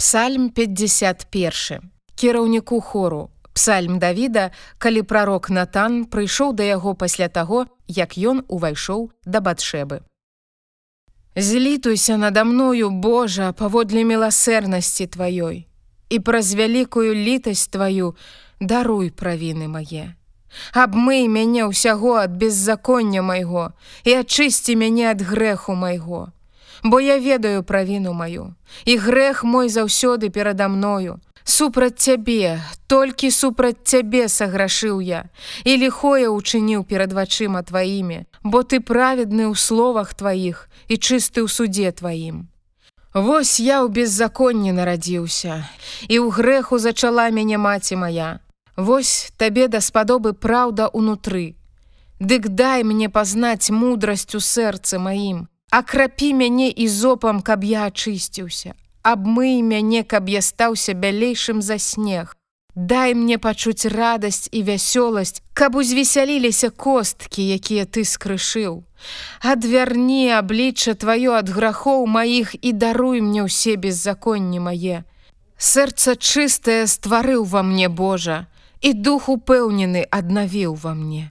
Псальм 51 кіраўніку хору Псальм Давіда, калі прарок Натан прыйшоў да яго пасля таго, як ён увайшоў да батшэбы. Злітуйся надо мною, Божа, паводле міласэрнасці тваёй, і праз вялікую літасць тваю даруй правіны мае. Абмый мяне ўсяго ад беззаконня майго і ачысці мяне ад грэху майго. Бо я ведаю правіну маю, і грэх мой заўсёды перада мною. Супраць цябе, толькі супраць цябе саграшыў я, і ліхое учыніў перад вачыма тваімі, бо ты праведны ў словах тваіх і чысты ў суде тваім. Вось я ў беззаконні нарадзіўся, і ў грэху зачала мяне маці моя, Вось табе даспадобы праўда ўнутры. Дык дай мне пазнаць мудрасць у сэрцы маім, Акрапі мяне і зопам, каб я ачысціўся, Абмый мяне, каб я стаўся бялейшым за снег. Дай мне пачуць радасць і вясёласць, каб узвесяліліся косткі, якія ты скрышыў. Адвярні аблічча тваё ад грахоў маіх і даруй мне ўсе беззаконні мае. Сэрца чыстае стварыў ва мне Божа, і дух упэўнены аднавіў ва мне.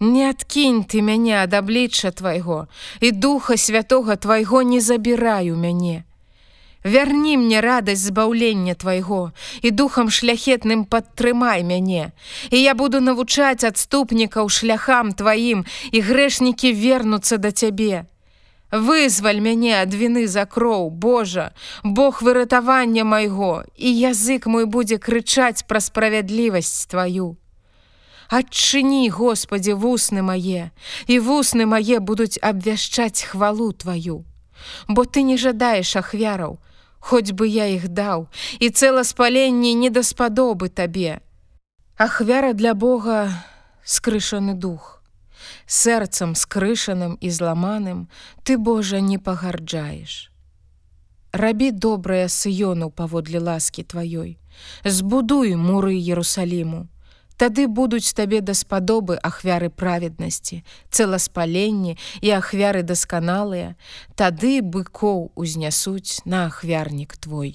Не адкінь ты мяне ад аблічча твайго, і духа святого твайго не забіраю мяне. Вярні мне радасць збаўлення твайго і духам шляхетным падтрымай мяне, і я буду навучаць адступнікаў шляхам тваім, і грэшнікі вернуцца да цябе. Вызваль мяне ад віны за кроў, Божа, Бог выратавання майго, і язык мой будзе крычаць пра справядлівасць тваю. Адчыні, Господі, вусны мае, і вусны мае будуць абвяшчаць хвалу тваю. Бо ты не жадаеш ахвяраў, Хоць бы я іх даў, і цэла спаленне не даспадобы табе. Ахвяра для Бога скрышаны дух сэрцам скрышаным і зламаным ты Божа не пагарджаеш. Рабі добрае сыёну паводле ласкі тваёй, збудуй муры Ерусаліму. Тады будуць табе даспадобы ахвяры праведнасці, цэласпаленні і ахвяры дасканалыя, Тады быкоў узнясуць на ахвярнік твой.